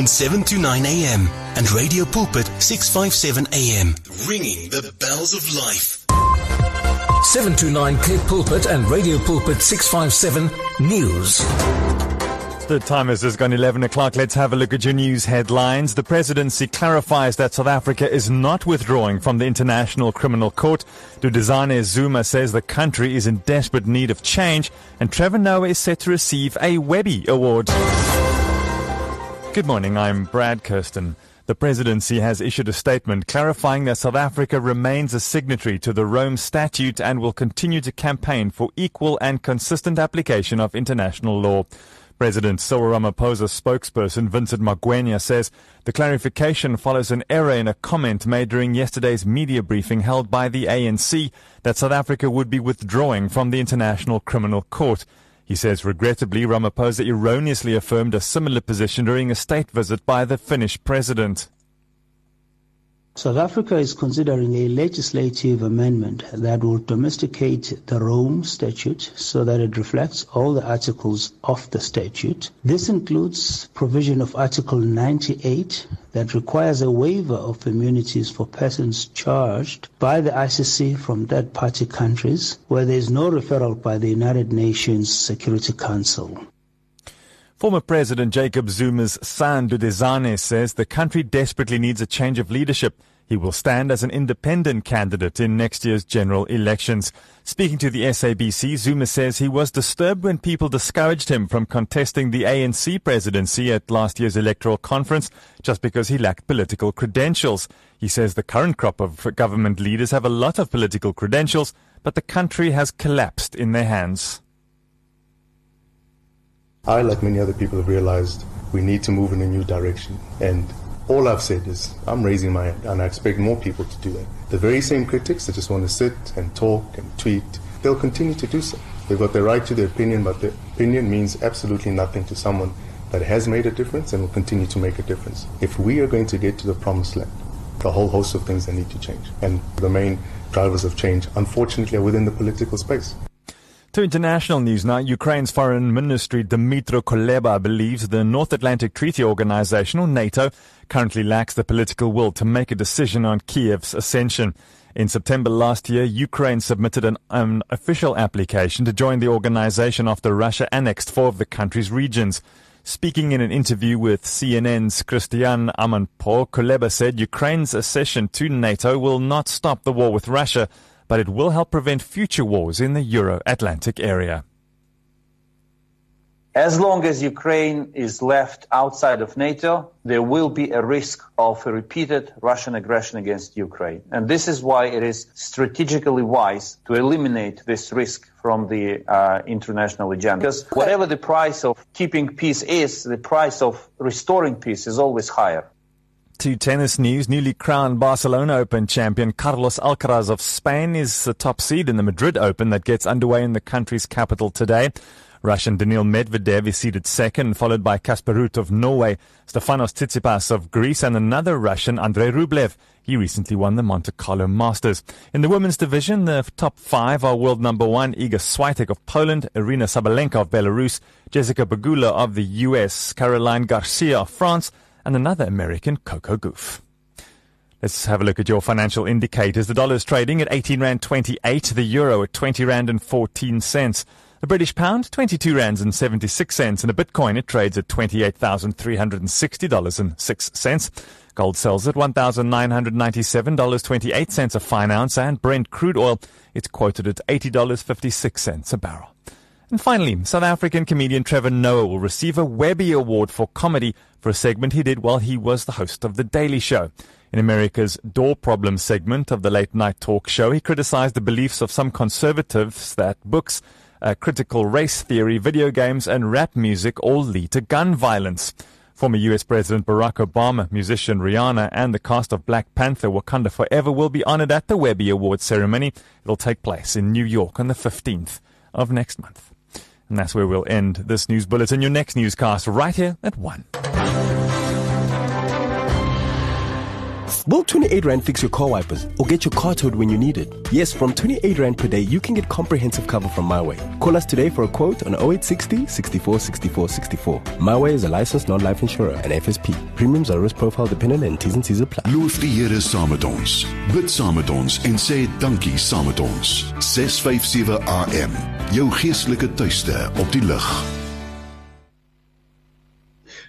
Cape Pulpit on 7 to 9 a.m. and Radio Pulpit 657 a.m. Ringing the bells of life. 7 to 9 Cape Pulpit and Radio Pulpit 657 News. The time has just gone 11 o'clock. Let's have a look at your news headlines. The presidency clarifies that South Africa is not withdrawing from the International Criminal Court. Dudizane Zuma says the country is in desperate need of change, and Trevor Noah is set to receive a Webby Award. Good morning, I'm Brad Kirsten. The presidency has issued a statement clarifying that South Africa remains a signatory to the Rome Statute and will continue to campaign for equal and consistent application of international law. President Cyril Ramaphosa's spokesperson Vincent Magwenya says the clarification follows an error in a comment made during yesterday's media briefing held by the ANC that South Africa would be withdrawing from the International Criminal Court. He says regrettably Ramaphosa erroneously affirmed a similar position during a state visit by the Finnish president. South Africa is considering a legislative amendment that will domesticate the Rome Statute so that it reflects all the articles of the statute. This includes provision of Article 98 that requires a waiver of immunities for persons charged by the ICC from third party countries where there is no referral by the United Nations Security Council. Former President Jacob Zuma's son, Dudizane, says the country desperately needs a change of leadership. He will stand as an independent candidate in next year's general elections. Speaking to the SABC, Zuma says he was disturbed when people discouraged him from contesting the ANC presidency at last year's electoral conference just because he lacked political credentials. He says the current crop of government leaders have a lot of political credentials, but the country has collapsed in their hands. I, like many other people, have realized we need to move in a new direction. And all I've said is I'm raising my hand, and I expect more people to do that. The very same critics that just want to sit and talk and tweet, they'll continue to do so. They've got the right to their opinion, but their opinion means absolutely nothing to someone that has made a difference and will continue to make a difference. If we are going to get to the promised land, a whole host of things that need to change. And the main drivers of change, unfortunately, are within the political space. To international news now, Ukraine's foreign ministry Dmytro Kuleba believes the North Atlantic Treaty Organization, or NATO, currently lacks the political will to make a decision on Kiev's ascension. In September last year, Ukraine submitted an um, official application to join the organization after Russia annexed four of the country's regions. Speaking in an interview with CNN's Christian Amanpour, Kuleba said Ukraine's accession to NATO will not stop the war with Russia, but it will help prevent future wars in the Euro Atlantic area. As long as Ukraine is left outside of NATO, there will be a risk of a repeated Russian aggression against Ukraine. And this is why it is strategically wise to eliminate this risk from the uh, international agenda. Because whatever the price of keeping peace is, the price of restoring peace is always higher. To tennis news, newly crowned Barcelona Open champion Carlos Alcaraz of Spain is the top seed in the Madrid Open that gets underway in the country's capital today. Russian Daniil Medvedev is seeded second, followed by Casper Ruud of Norway, Stefanos Tsitsipas of Greece, and another Russian, Andrei Rublev. He recently won the Monte Carlo Masters. In the women's division, the top five are world number one Iga Swiatek of Poland, Aryna Sabalenka of Belarus, Jessica Pegula of the US, Caroline Garcia of France, and another American Coco Goof. Let's have a look at your financial indicators. The dollar is trading at 18 Rand 28, the euro at 20 Rand and 14 cents. The British pound, 22 rands and 76 cents, and a Bitcoin, it trades at $28,360.06. Gold sells at $1,997.28 a fine ounce, and Brent crude oil, it's quoted at $80.56 a barrel. And finally, South African comedian Trevor Noah will receive a Webby Award for comedy for a segment he did while he was the host of The Daily Show. In America's Door Problem segment of the late night talk show, he criticized the beliefs of some conservatives that books, uh, critical race theory, video games, and rap music all lead to gun violence. Former US President Barack Obama, musician Rihanna, and the cast of Black Panther Wakanda Forever will be honored at the Webby Award ceremony. It'll take place in New York on the 15th of next month. And that's where we'll end this news bulletin. Your next newscast right here at 1. Will 28 Rand fix your car wipers or get your car towed when you need it? Yes, from 28 Rand per day, you can get comprehensive cover from MyWay. Call us today for a quote on 0860 64 64 64. MyWay is a licensed non-life insurer and FSP. Premiums are risk profile dependent and T's and C's apply. Loof die Here saam met ons. Bid saam met ons en sê dankie saam met ons. 657 AM. Jou geestelike tuiste op die lig.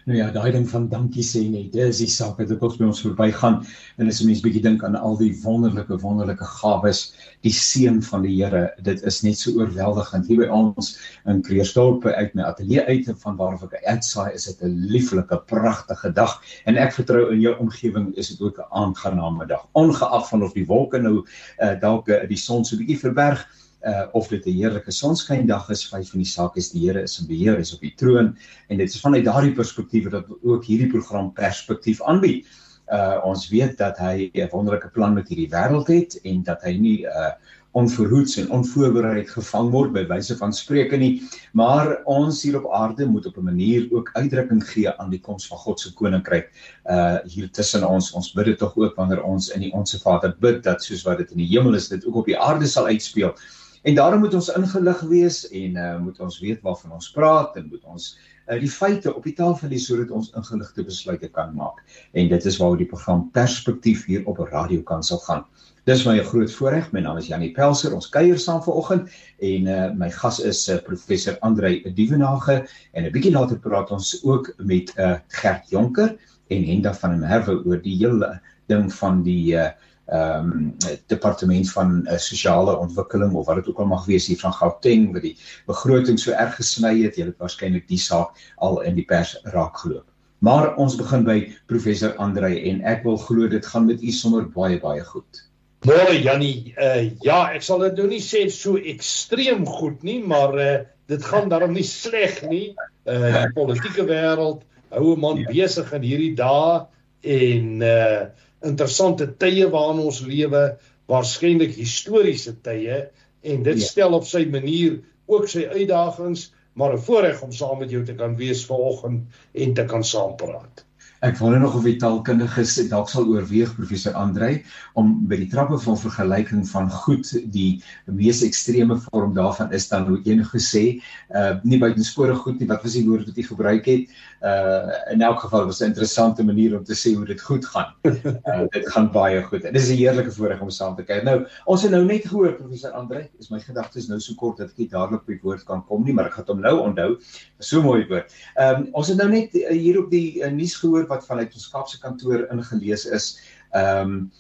Nou ja, daai ding van dankie sê net, dis die saak wat ook by ons verbygaan en as 'n mens bietjie dink aan al die wonderlike wonderlike gawes, die seën van die Here, dit is net so oorweldigend hier by ons in Kleersdorp uit my ateljee uit van waar ek uitsaai, is dit 'n lieflike, pragtige dag en ek vertrou in jou omgewing is dit ook 'n aangename dag. Ongeag van of die wolke nou uh, dalk uh, die son so bietjie verberg, uh of dit 'n heerlike sonskyndag is, vyf van die saak is die Here is in beheer, is op die troon en dit is vanuit daardie perspektief dat ook hierdie program perspektief aanbied. Uh ons weet dat hy 'n wonderlike plan met hierdie wêreld het en dat hy nie uh onverhoeds en onvoorbereid gevang word by wyse van spreuke nie, maar ons hier op aarde moet op 'n manier ook uitdrukking gee aan die koms van God se koninkryk. Uh hier tussen ons, ons bid dit tog ook wanneer ons in die Onse Vader bid dat soos wat dit in die hemel is, dit ook op die aarde sal uitspeel. En daarom moet ons ingelig wees en uh, moet ons weet waarvan ons praat en moet ons uh, die feite op die tafel hê sodat ons ingeligte besluite kan maak. En dit is waaroor die program Perspektief hier op 'n radiokansel gaan. Dis my groot voorreg. My naam is Janie Pelser. Ons kuier saam vanoggend en uh, my gas is uh, professor Andrei Dievenage en 'n bietjie later praat ons ook met uh, Gert Jonker en Henda van der Merwe oor die hele ding van die uh, ehm um, departement van uh, sosiale ontwikkeling of wat dit ook al mag wees hier van Gauteng wat die begroting so erg gesny het, jy het waarskynlik die saak al in die pers raak geloop. Maar ons begin by professor Andrei en ek wil glo dit gaan met u sommer baie baie goed. Môre Jannie, uh, ja, ek sal dit nou nie sê so ekstreem goed nie, maar uh, dit gaan daarom nie sleg nie. Uh die politieke wêreld hou 'n man ja. besig in hierdie dae en uh interessante tye waarin ons lewe, waarskynlik historiese tye en dit ja. stel op sy manier ook sy uitdagings, maar 'n voorreg om saam met jou te kan wees vanoggend en te kan saampraat. Ek wonder nog of die taalkundiges dalk sal oorweeg professor Andrei om by die trappe van vergelyking van goed die mees ekstreme vorm daarvan is dan hoe een gesê uh nie buitensporig goed nie wat was die woord wat jy gebruik het uh in elk geval was 'n interessante manier om te sê hoe dit goed gaan. Uh dit gaan baie goed. En dis 'n heerlike voorreg om saam te kyk. Nou ons het nou net gehoor professor Andrei is my gedagtes nou so kort dat ek nie dadelik by woord kan kom nie maar ek gaan hom nou onthou. So mooi woord. Ehm um, ons het nou net hier op die uh, nuus gehoor wat vanuit ons Kaapse kantoor ingelees is ehm um,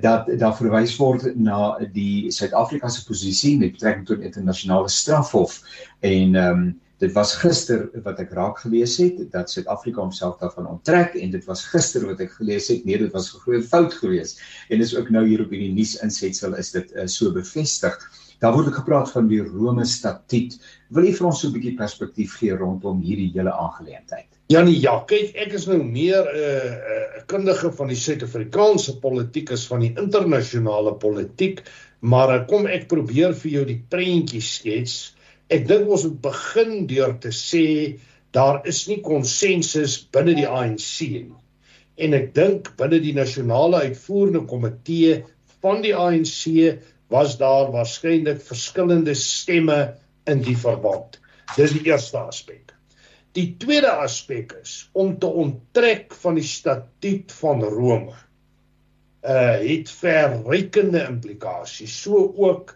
dat daar verwys word na die Suid-Afrika se posisie met betrekking tot internasionale strafhof en ehm um, dit was gister wat ek raak gelees het dat Suid-Afrika homself daarvan onttrek en dit was gister wat ek gelees het. Nee dit was 'n groot fout geweest en dis ook nou hier op hierdie nuus insetsel is dit uh, so bevestig. Daar word gepraat van die Rome statuut. Wil jy vir ons so 'n bietjie perspektief gee rondom hierdie hele aangeleentheid? Janie, ja, kyk, ek is nou meer 'n uh, 'n uh, kundige van die Suid-Afrikaanse politiek as van die internasionale politiek, maar uh, kom ek probeer vir jou die prentjie skets. Ek dink ons moet begin deur te sê daar is nie konsensus binne die ANC nie. En ek dink binne die nasionale uitvoerende komitee van die ANC was daar waarskynlik verskillende stemme in die verband. Dis die eerste aspek. Die tweede aspek is om te onttrek van die statuut van Rome. Uh het verrykende implikasies, so ook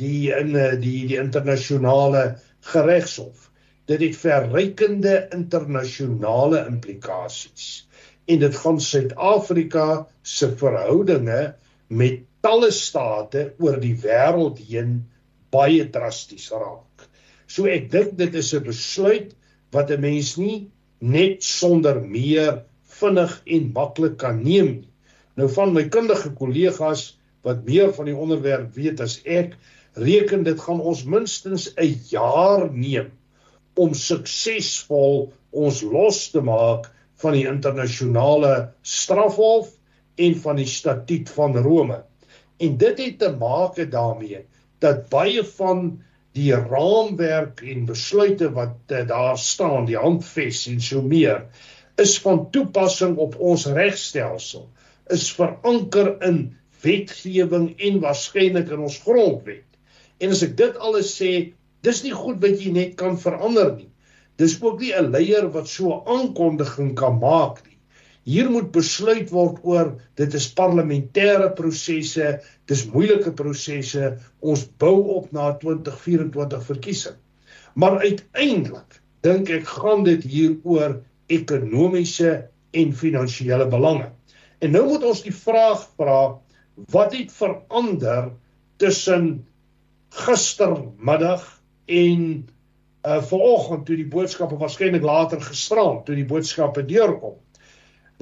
die in uh, die die internasionale geregshof. Dit het verrykende internasionale implikasies en dit gaan Suid-Afrika se verhoudinge met talle state oor die wêreld heen baie drasties raak. So ek dink dit is 'n besluit wat 'n mens nie net sonder meer vinnig en maklik kan neem nie. Nou van my kundige kollegas wat meer van die onderwerp weet as ek, reken dit gaan ons minstens 'n jaar neem om suksesvol ons los te maak van die internasionale strafhof en van die statuut van Rome. En dit het te maak daarmee dat baie van die raamwerk en besluite wat uh, daar staan, die handves en so meer, is van toepassing op ons regstelsel. is veranker in wetgewing en waarskynlik in ons grondwet. En as ek dit alles sê, dis nie goed wat jy net kan verander nie. Dis ook nie 'n leier wat so 'n aankondiging kan maak nie. Hier moet besluit word oor dit is parlementêre prosesse, dis moeilike prosesse. Ons bou op na 2024 verkiesing. Maar uiteindelik dink ek gaan dit hier oor ekonomiese en finansiële belange. En nou moet ons die vraag vra wat het verander tussen gistermiddag en uh vanoggend toe die boodskappe waarskynlik later gisterand toe die boodskappe deurkom.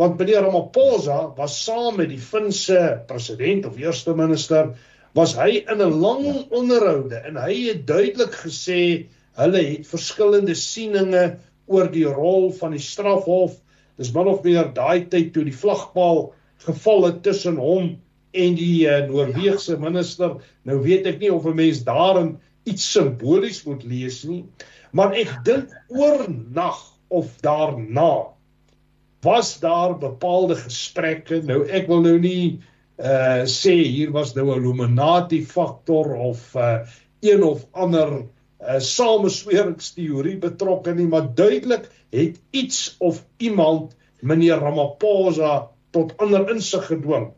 Want meneer Ramaphosa was saam met die Finse president of eerste minister was hy in 'n lang onderhoude en hy het duidelik gesê Hulle het verskillende sieninge oor die rol van die strafhof. Dis min of meer daai tyd toe die vlagpaal geval het tussen hom en die uh, Noorse minister. Nou weet ek nie of 'n mens daarin iets simbolies moet lees nie, maar ek dink oornag of daarna was daar bepaalde gesprekke. Nou ek wil nou nie uh sê hier was nou 'n Illuminati faktor of uh een of ander 'n samesweringsteorie betrokke nie, maar duidelik het iets of iemand meneer Ramaphosa tot ander insig gedwing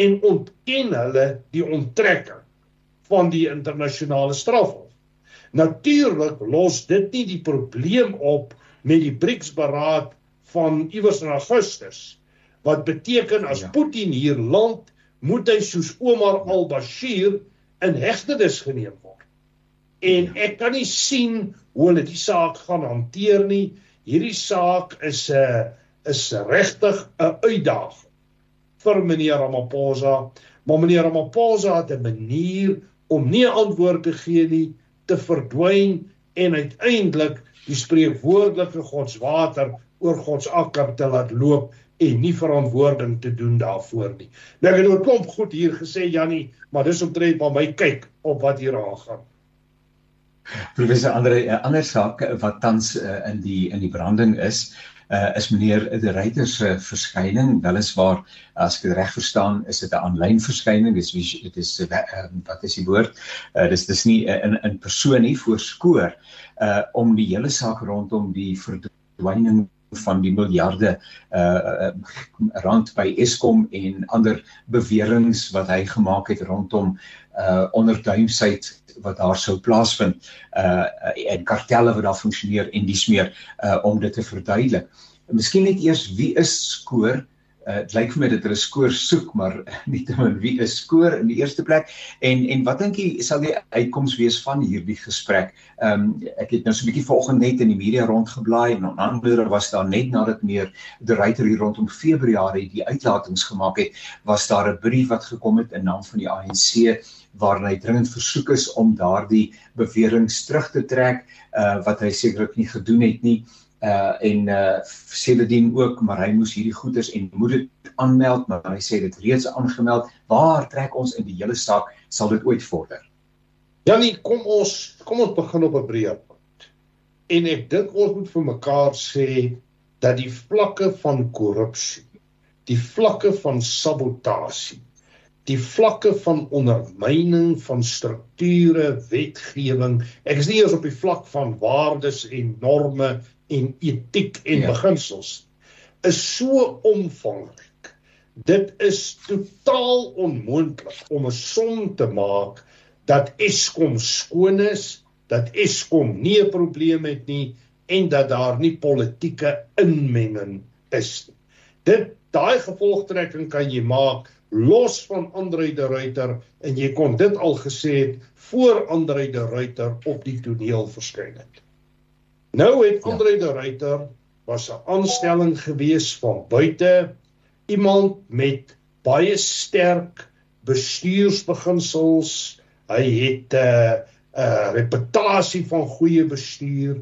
en ontken hulle die onttrekking van die internasionale strafhof. Natuurlik los dit nie die probleem op met die BRICS-beraad van iewers in Augustus wat beteken as ja. Putin hier land moet hy soos Omar al-Bashir in hegtenis geneem word en ek kan nie sien hoe hulle die saak gaan hanteer nie. Hierdie saak is 'n uh, is regtig 'n uitdaging vir meneer Ramaphosa, maar meneer Ramaphosa het 'n manier om nie antwoord te gee nie, te verdwyn en uiteindelik die spreekwoordelike godswater oor God se akker te laat loop en nie verantwoording te doen daarvoor nie. Nou ek het 'n klomp goed hier gesê Jannie, maar dis omtrent maar my kyk op wat hier aangaan. Professor Andre 'n ander saak wat tans uh, in die in die branding is uh, is meneer De Ruyter se verskyning weliswaar as ek dit reg verstaan is dit 'n aanlyn verskyning dis dit is uh, wat is die woord? Uh, dis dis nie uh, in in persoon nie voorskoor uh, om die hele saak rondom die verdwyning van die miljarde uh rand by Eskom en ander beweringe wat hy gemaak het rondom uh onderduimsheid wat daar sou plaasvind uh en kartelle wat daar funksioneer en dis meer uh om dit te verduidelik. Miskien net eers wie is skoor Uh, dit lyk vir my dat hulle skoor soek maar nie te min wie is skoor in die eerste plek en en wat dink jy sal die uitkoms wees van hierdie gesprek? Ehm um, ek het nou so 'n bietjie vanoggend net in die media rondgeblaai en ander was daar net nadat meer die ryter hier rondom Februarie die uitlatings gemaak het, was daar 'n brief wat gekom het in naam van die ANC waarin hy dringend versoek is om daardie beweringe terug te trek uh wat hy sekerlik nie gedoen het nie uh en uh Celadine ook maar hy moes hierdie goeders en moet dit aanmeld maar hy sê dit reeds aangemeld. Waar trek ons in die hele saak? Sal dit ooit vorder? Janie kom ons kom ons begin op 'n breër punt. En ek dink ons moet vir mekaar sê dat die vlakke van korrupsie die vlakke van sabotasie die vlakke van ondermyning van strukture wetgewing ek is nie eers op die vlak van waardes en norme en etiek en ja. beginsels is so omvangryk. Dit is totaal onmoontlik om 'n som te maak dat Eskom skoon is, dat Eskom nie 'n probleem het nie en dat daar nie politieke inmenging is nie. Dit daai gevolgtrekking kan jy maak los van Andre de Ruyter en jy kon dit al gesê het voor Andre de Ruyter op die toneel verskyn het. Nou het Andre ja. de Ruyter was 'n aanstelling gewees van buite iemand met baie sterk bestuursbeginsels. Hy het 'n uh, 'n uh, reputasie van goeie bestuur.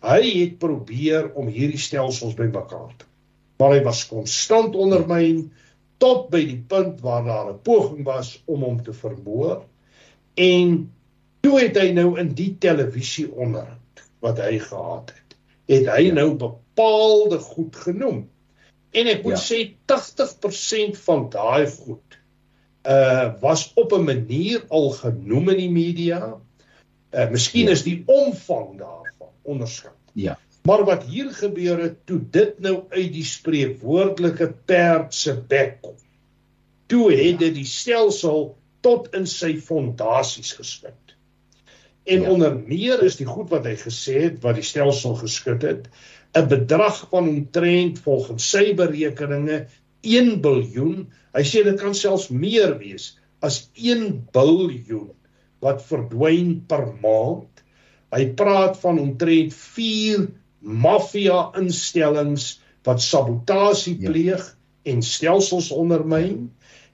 Hy het probeer om hierdie stelsels bymekaar te maar hy was konstant ondermyn tot by die punt waar daar 'n poging was om hom te vermoor en toe het hy nou in die televisie onderhoud wat hy gehad het, het hy ja. nou bepaalde goed genoem. En ek moet ja. sê 80% van daai goed uh was op 'n manier al genoem in die media. Uh miskien ja. is die omvang daarvan onderskat. Ja. Maar wat hier gebeur het toe dit nou uit die spreekwoordelike perd se bek kom. Toe het dit die stelsel tot in sy fondasies geskud. En ja. onder meer is die goed wat hy gesê het wat die stelsel geskud het, 'n bedrag van omtrent volgens sy berekeninge 1 biljoen. Hy sê dit kan selfs meer wees as 1 biljoen wat verdwyn per maand. Hy praat van omtrent 4 maffia instellings wat sabotasie ja. pleeg ja. en stelsels ondermyn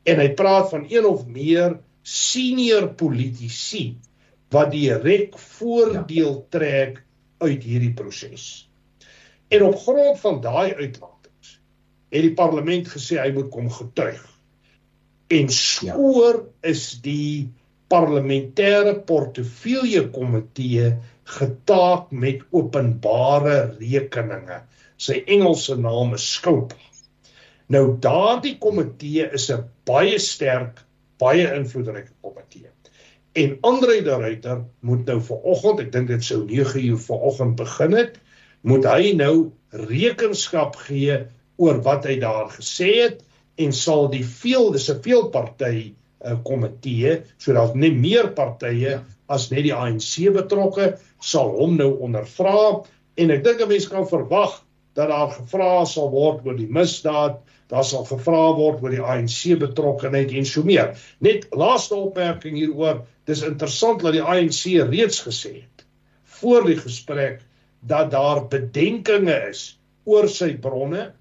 en hy praat van een of meer senior politici wat direk voordeel ja. trek uit hierdie proses. En op grond van daai uitlatings het die parlement gesê hy moet kom getuig. En skoor ja. is die parlementêre portefeulje komitee getaak met openbare rekeninge. Sy Engelse naam is Scope. Nou daardie komitee is 'n baie sterk, baie invloedryke komitee. En Andre de Ruyter moet nou vanoggend, ek dink dit sou 9uur vanoggend begin het, moet hy nou rekenskap gee oor wat hy daar gesê het en sal die veel dis 'n veelparty uh, komitee sodat net meer partye as net die ANC betrokke sal hom nou ondervra en ek dink 'n mens kan verwag dat daar gevra sal word oor die misdaad daar sal gevra word oor die ANC betrokkeheid en so meer. Net laaste opmerking hieroor, dis interessant dat die ANC reeds gesê het voor die gesprek dat daar bedenkinge is oor sy bronne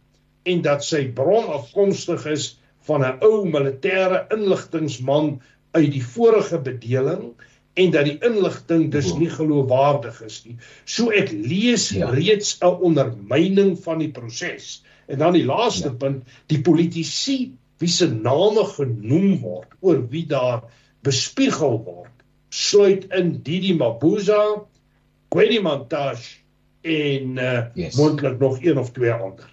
en dat sy bron afkomstig is van 'n ou militêre inligtingman uit die vorige bedeling en dat die inligting dus nie geloofwaardig is nie. So ek lees ja. reeds 'n ondermyning van die proses. En dan die laaste ja. punt, die politici wie se name genoem word oor wie daar bespiegel word, sluit in Didi Mabuza, Gwedi Montash en uh, yes. moontlik nog een of twee ander.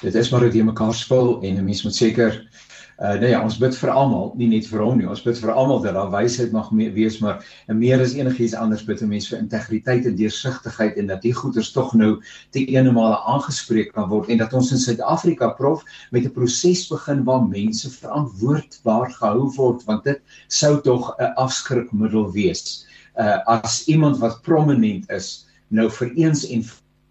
Dit is maar hoe dit mekaar spul en 'n mens moet seker Uh nee ja, ons bid vir almal, nie net vir hom nie. Ons bid vir almal dat daar wysheid mag wees, maar en meer as enigiets anders bid 'n mens vir integriteit en deursigtigheid en dat die goeders tog nou te eenemale aangespreek kan word en dat ons in Suid-Afrika prof met 'n proses begin waar mense verantwoordbaar gehou word, want dit sou tog 'n afskrikmiddel wees. Uh as iemand wat prominent is, nou vir eens en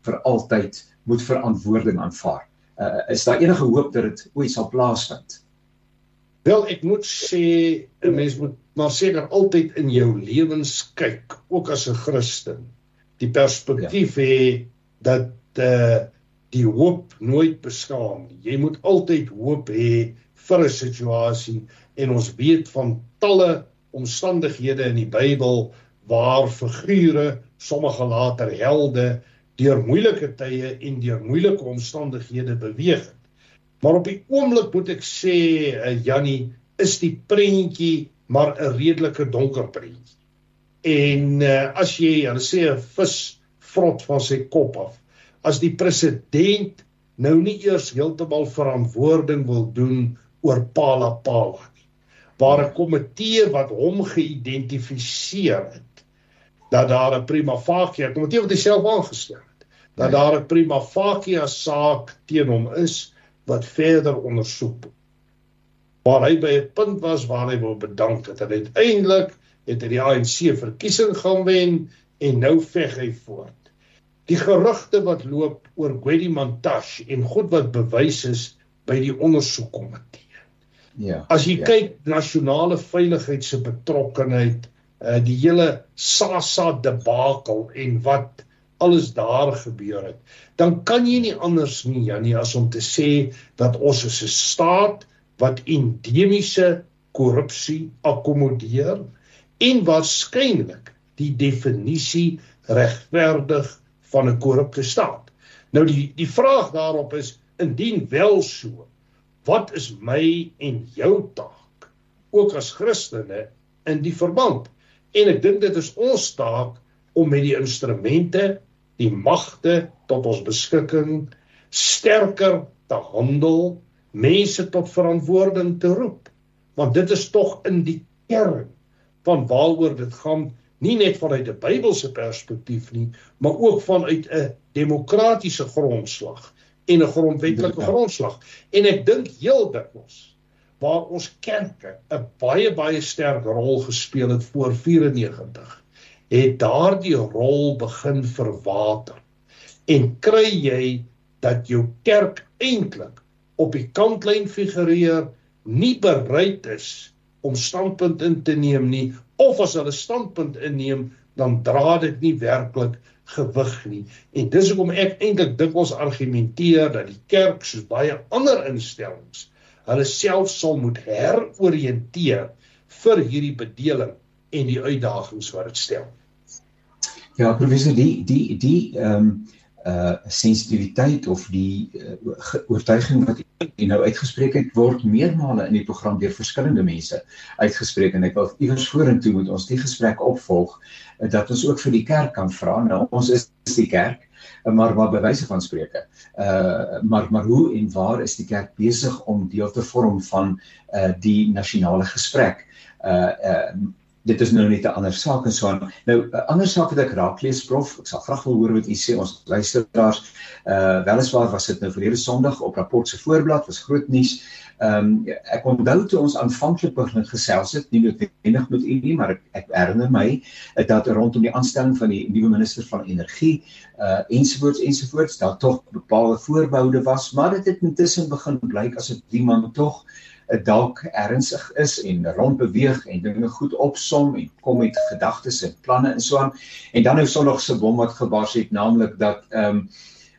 vir altyd moet verantwoording aanvaar. Uh is daar enige hoop dat dit ooit sal plaasvind? Wel, ek moet sê 'n mens moet maar seker altyd in jou lewens kyk, ook as 'n Christen. Die perspektief ja. hê dat uh, die hoop nooit beskaam nie. Jy moet altyd hoop hê vir 'n situasie en ons weet van talle omstandighede in die Bybel waar figure, sommige later helde, deur moeilike tye en deur moeilike omstandighede beweeg het. Maar op die oomblik moet ek sê, uh, Jannie, is die prentjie maar 'n redelike donker prentjie. En uh, as jy, hulle sê 'n vis vrot van sy kop af, as die president nou nie eers heeltemal verantwoording wil doen oor Pala Pala nie. Waar 'n komitee wat hom geïdentifiseer het dat daar 'n prima facie, 'n komitee wat homself aangestel het, dat daar 'n prima facie saak teen hom is wat verder ondersoek. Waar hy by 'n punt was waar hy wou bedank het en uiteindelik het hy die ANC verkiesing gaan wen en nou veg hy voort. Die gerugte wat loop oor Gwedi Mantashe en goed wat bewys is by die ondersoekkomitee. Ja. As jy ja. kyk nasionale veiligheid se betrokkenheid, uh die hele SASSA debakel en wat alles daar gebeur het, dan kan jy nie anders nie Janie as om te sê dat ons is 'n staat wat endemiese korrupsie akkommodeer en waarskynlik die definisie regverdig van 'n korrupte staat. Nou die die vraag daarop is indien wel so, wat is my en jou taak ook as Christene in die verband? En ek dink dit is ons taak om met die instrumente die magte tot ons beskikking sterker te handel, mense tot verantwoording te roep. Want dit is tog in die kern van waaroor dit gaan, nie net vanuit 'n Bybelse perspektief nie, maar ook vanuit 'n demokratiese grondslag en 'n grondwetlike grondslag. En ek dink heel dikwels waar ons kerke 'n baie baie sterk rol gespeel het voor 94 het daardie rol begin verwater. En kry jy dat jou kerk eintlik op die kantlyn figureer nie bereid is om standpunt in te neem nie of as hulle standpunt inneem dan dra dit nie werklik gewig nie. En dis hoekom ek eintlik dink ons argumenteer dat die kerk soos baie ander instellings hulle self sal moet heroriënteer vir hierdie bedeling en die uitdagings wat dit stel Ja, professor, die die die ehm um, uh sensitiwiteit of die uh, oortuiging wat jy nou uitgespreek het word meermale in die program deur verskillende mense uitgespreek en ek wil iewers vorentoe moet ons die gesprek opvolg uh, dat ons ook vir die kerk kan vra. Nou ons is die kerk, maar wat bewyse van spreuke. Uh maar maar hoe en waar is die kerk besig om deel te vorm van uh die nasionale gesprek? Uh uh dit is nou net 'n ander saak en so aan. Nou 'n ander saak wat ek raak lees prof, ek sal graag wil hoor wat u sê ons luisteraars. Uh weliswaar was dit nou verlede Sondag op rapport se voorblad, was groot nuus. Ehm um, ek onthou toe ons aanvanklik begin gesels het, nie noodwendig met u nie, maar ek, ek herinner my dat rondom die aanstelling van die nuwe minister van energie uh ensovoorts ensovoorts daar tog bepaalde voorboude was, maar dit het intussen begin blyk asof die man tog dalk ernstig is en rondbeweeg en dinge goed opsom en kom met gedagtes en planne en so aan. En dan nou Sondag se bom wat gebars het, naamlik dat ehm um,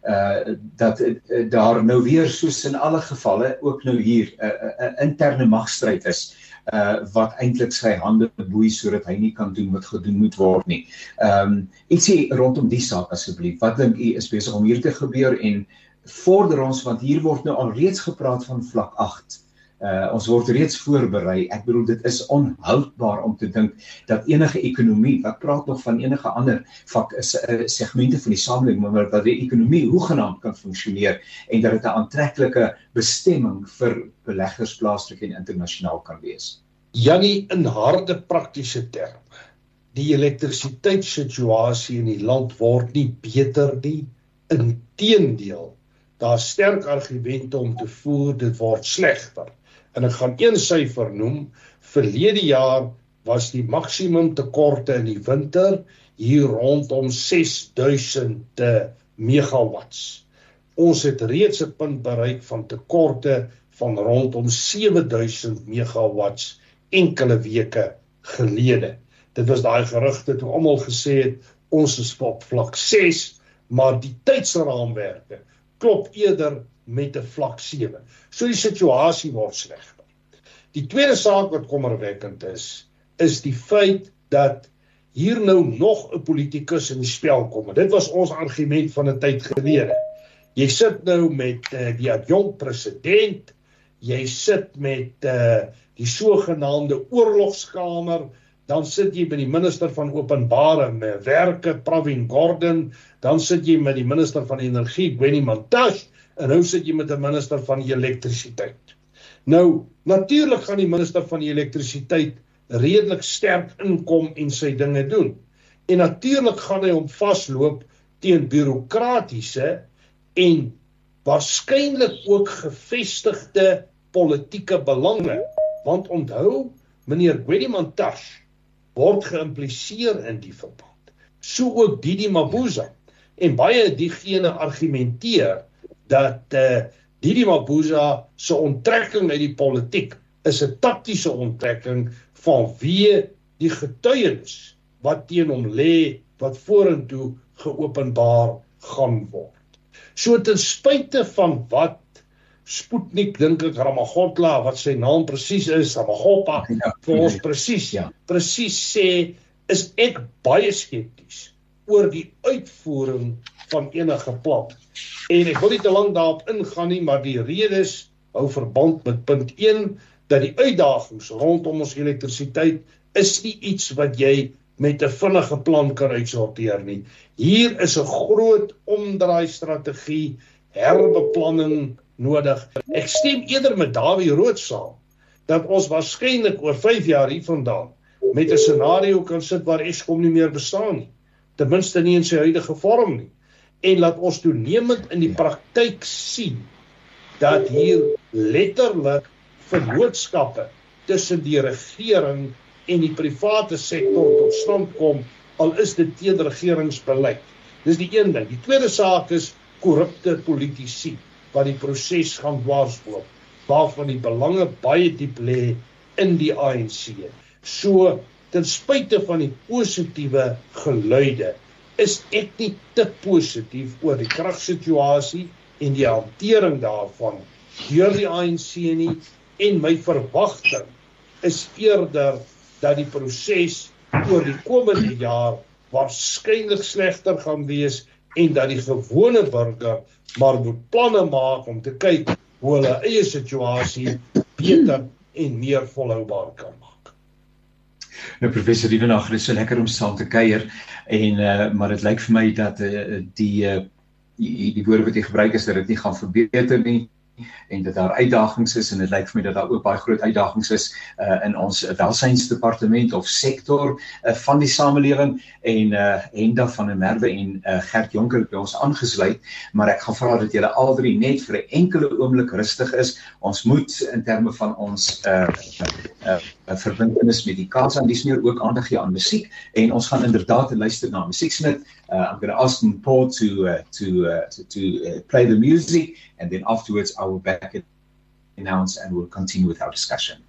uh dat uh, daar nou weer soos in alle gevalle ook nou hier 'n uh, uh, interne magstryd is uh wat eintlik sy hande boei sodat hy nie kan doen wat gedoen moet word nie. Ehm um, ietsie rondom die saak asseblief. Wat dink u is besig om hier te gebeur en vorder ons want hier word nou al reeds gepraat van vlak 8 Uh ons word reeds voorberei. Ek bedoel dit is onhoudbaar om te dink dat enige ekonomie, wat praat nog van enige ander vak is uh, segmente van die samelewing, maar dat die ekonomie hoegenaamd kan funksioneer en dat dit 'n aantreklike bestemming vir beleggers plaaslik en internasionaal kan wees. Jannie in harde praktiese terme. Die elektrisiteitssituasie in die land word nie beter nie. Inteendeel, daar's sterk argumente om te voer dit word slegter en ek gaan een syfer noem. Verlede jaar was die maksimum tekorte in die winter hier rondom 6000 megawatts. Ons het reeds 'n punt bereik van tekorte van rondom 7000 megawatts enkele weke gelede. Dit was daai gerugte toe almal gesê het ons is op vlak 6, maar die tydsraamwerke klop eerder met 'n vlak 7. So die situasie word slegter. Die tweede saak wat kommerwekkend is, is die feit dat hier nou nog 'n politikus in die spel kom. En dit was ons argument van 'n tyd gelede. Jy sit nou met uh, die adjunkt president, jy sit met uh, die sogenaamde oorlogskamer, dan sit jy met die minister van openbare werke Pravin Gordhan, dan sit jy met die minister van energie Gwenny Mantashe en nou sit jy met 'n minister van elektrisiteit. Nou, natuurlik gaan die minister van elektrisiteit redelik sterk inkom en sy dinge doen. En natuurlik gaan hy hom vasloop teen bureaukratiese en waarskynlik ook gevestigde politieke belange. Want onthou, meneer Gwedimantash word geïmpliseer in die verband. So ook Didi Mabuza en baie diegene argumenteer dat eh uh, Didi Mabuza se onttrekking uit die politiek is 'n taktiese onttrekking vanweë die getuienis wat teen hom lê wat vorentoe geopenbaar gaan word. So ten spyte van wat Sputnik dink ek Ramagotla wat sy naam presies is, Ramagopa ja, vir ons presies ja. presies sê is ek baie skepties oor die uitvoering van enige plan. En ek wil nie te lank daarop ingaan nie, maar die redes hou verband met punt 1 dat die uitdagings rondom ons elektrisiteit is nie iets wat jy met 'n vinnige plan kan uitsorteer nie. Hier is 'n groot omdraai strategie herbeplanning nodig. Ek stem eerder met Dawie Rood saam dat ons waarskynlik oor 5 jaar hiervandaan met 'n scenario kan sit waar Eskom nie meer bestaan nie. Ten minste nie in sy huidige vorm nie. En laat ons toenemend in die praktyk sien dat hier letterlik vennootskappe tussen die regering en die private sektor tot stand kom al is dit teen regeringsbeleid. Dis die een ding. Die tweede saak is korrupte politici wat die proses gaan dwarsloop waarvan die belange baie diep lê in die ANC. So ten spyte van die positiewe geluide is ek nie te positief oor die kragsituasie en die hantering daarvan deur die ANC nie en my verwagting is eerder dat die proses oor die komende jaar waarskynlik slegter gaan wees en dat die gewone burger maar moet planne maak om te kyk hoe hulle eie situasie beter en meer volhoubaar kan maak. Nou professor Riedenag, dit is so lekker om saam te kuier en uh, maar dit lyk vir my dat uh, die, uh, die die woorde wat jy gebruik is dat dit nie gaan verbeter nie en dat daar uitdagings is en dit lyk vir my dat daar ook baie groot uitdagings is uh, in ons welsynsdepartement of sektor uh, van die samelewing en uh Henda van der Merwe en uh, Gert Jonker by ons aangesluit maar ek gaan vra dat julle al drie net vir 'n enkele oomblik rustig is. Ons moet in terme van ons uh uh verbintenis met die Kaapse en dis meer ook aandag gee aan musiek en ons gaan inderdaad luister na musieksnit uh, I'm going to ask Paul to uh, to uh, to, to uh, play the music and then afterwards I will back it announce and we'll continue with our discussion.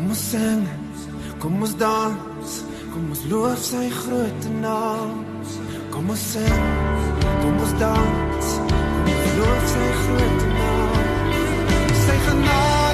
Kom ons sing, kom ons dans, kom ons loof sy groot naam. Kom ons sing, kom ons dans, kom ons loof sy groot naam. Sy genade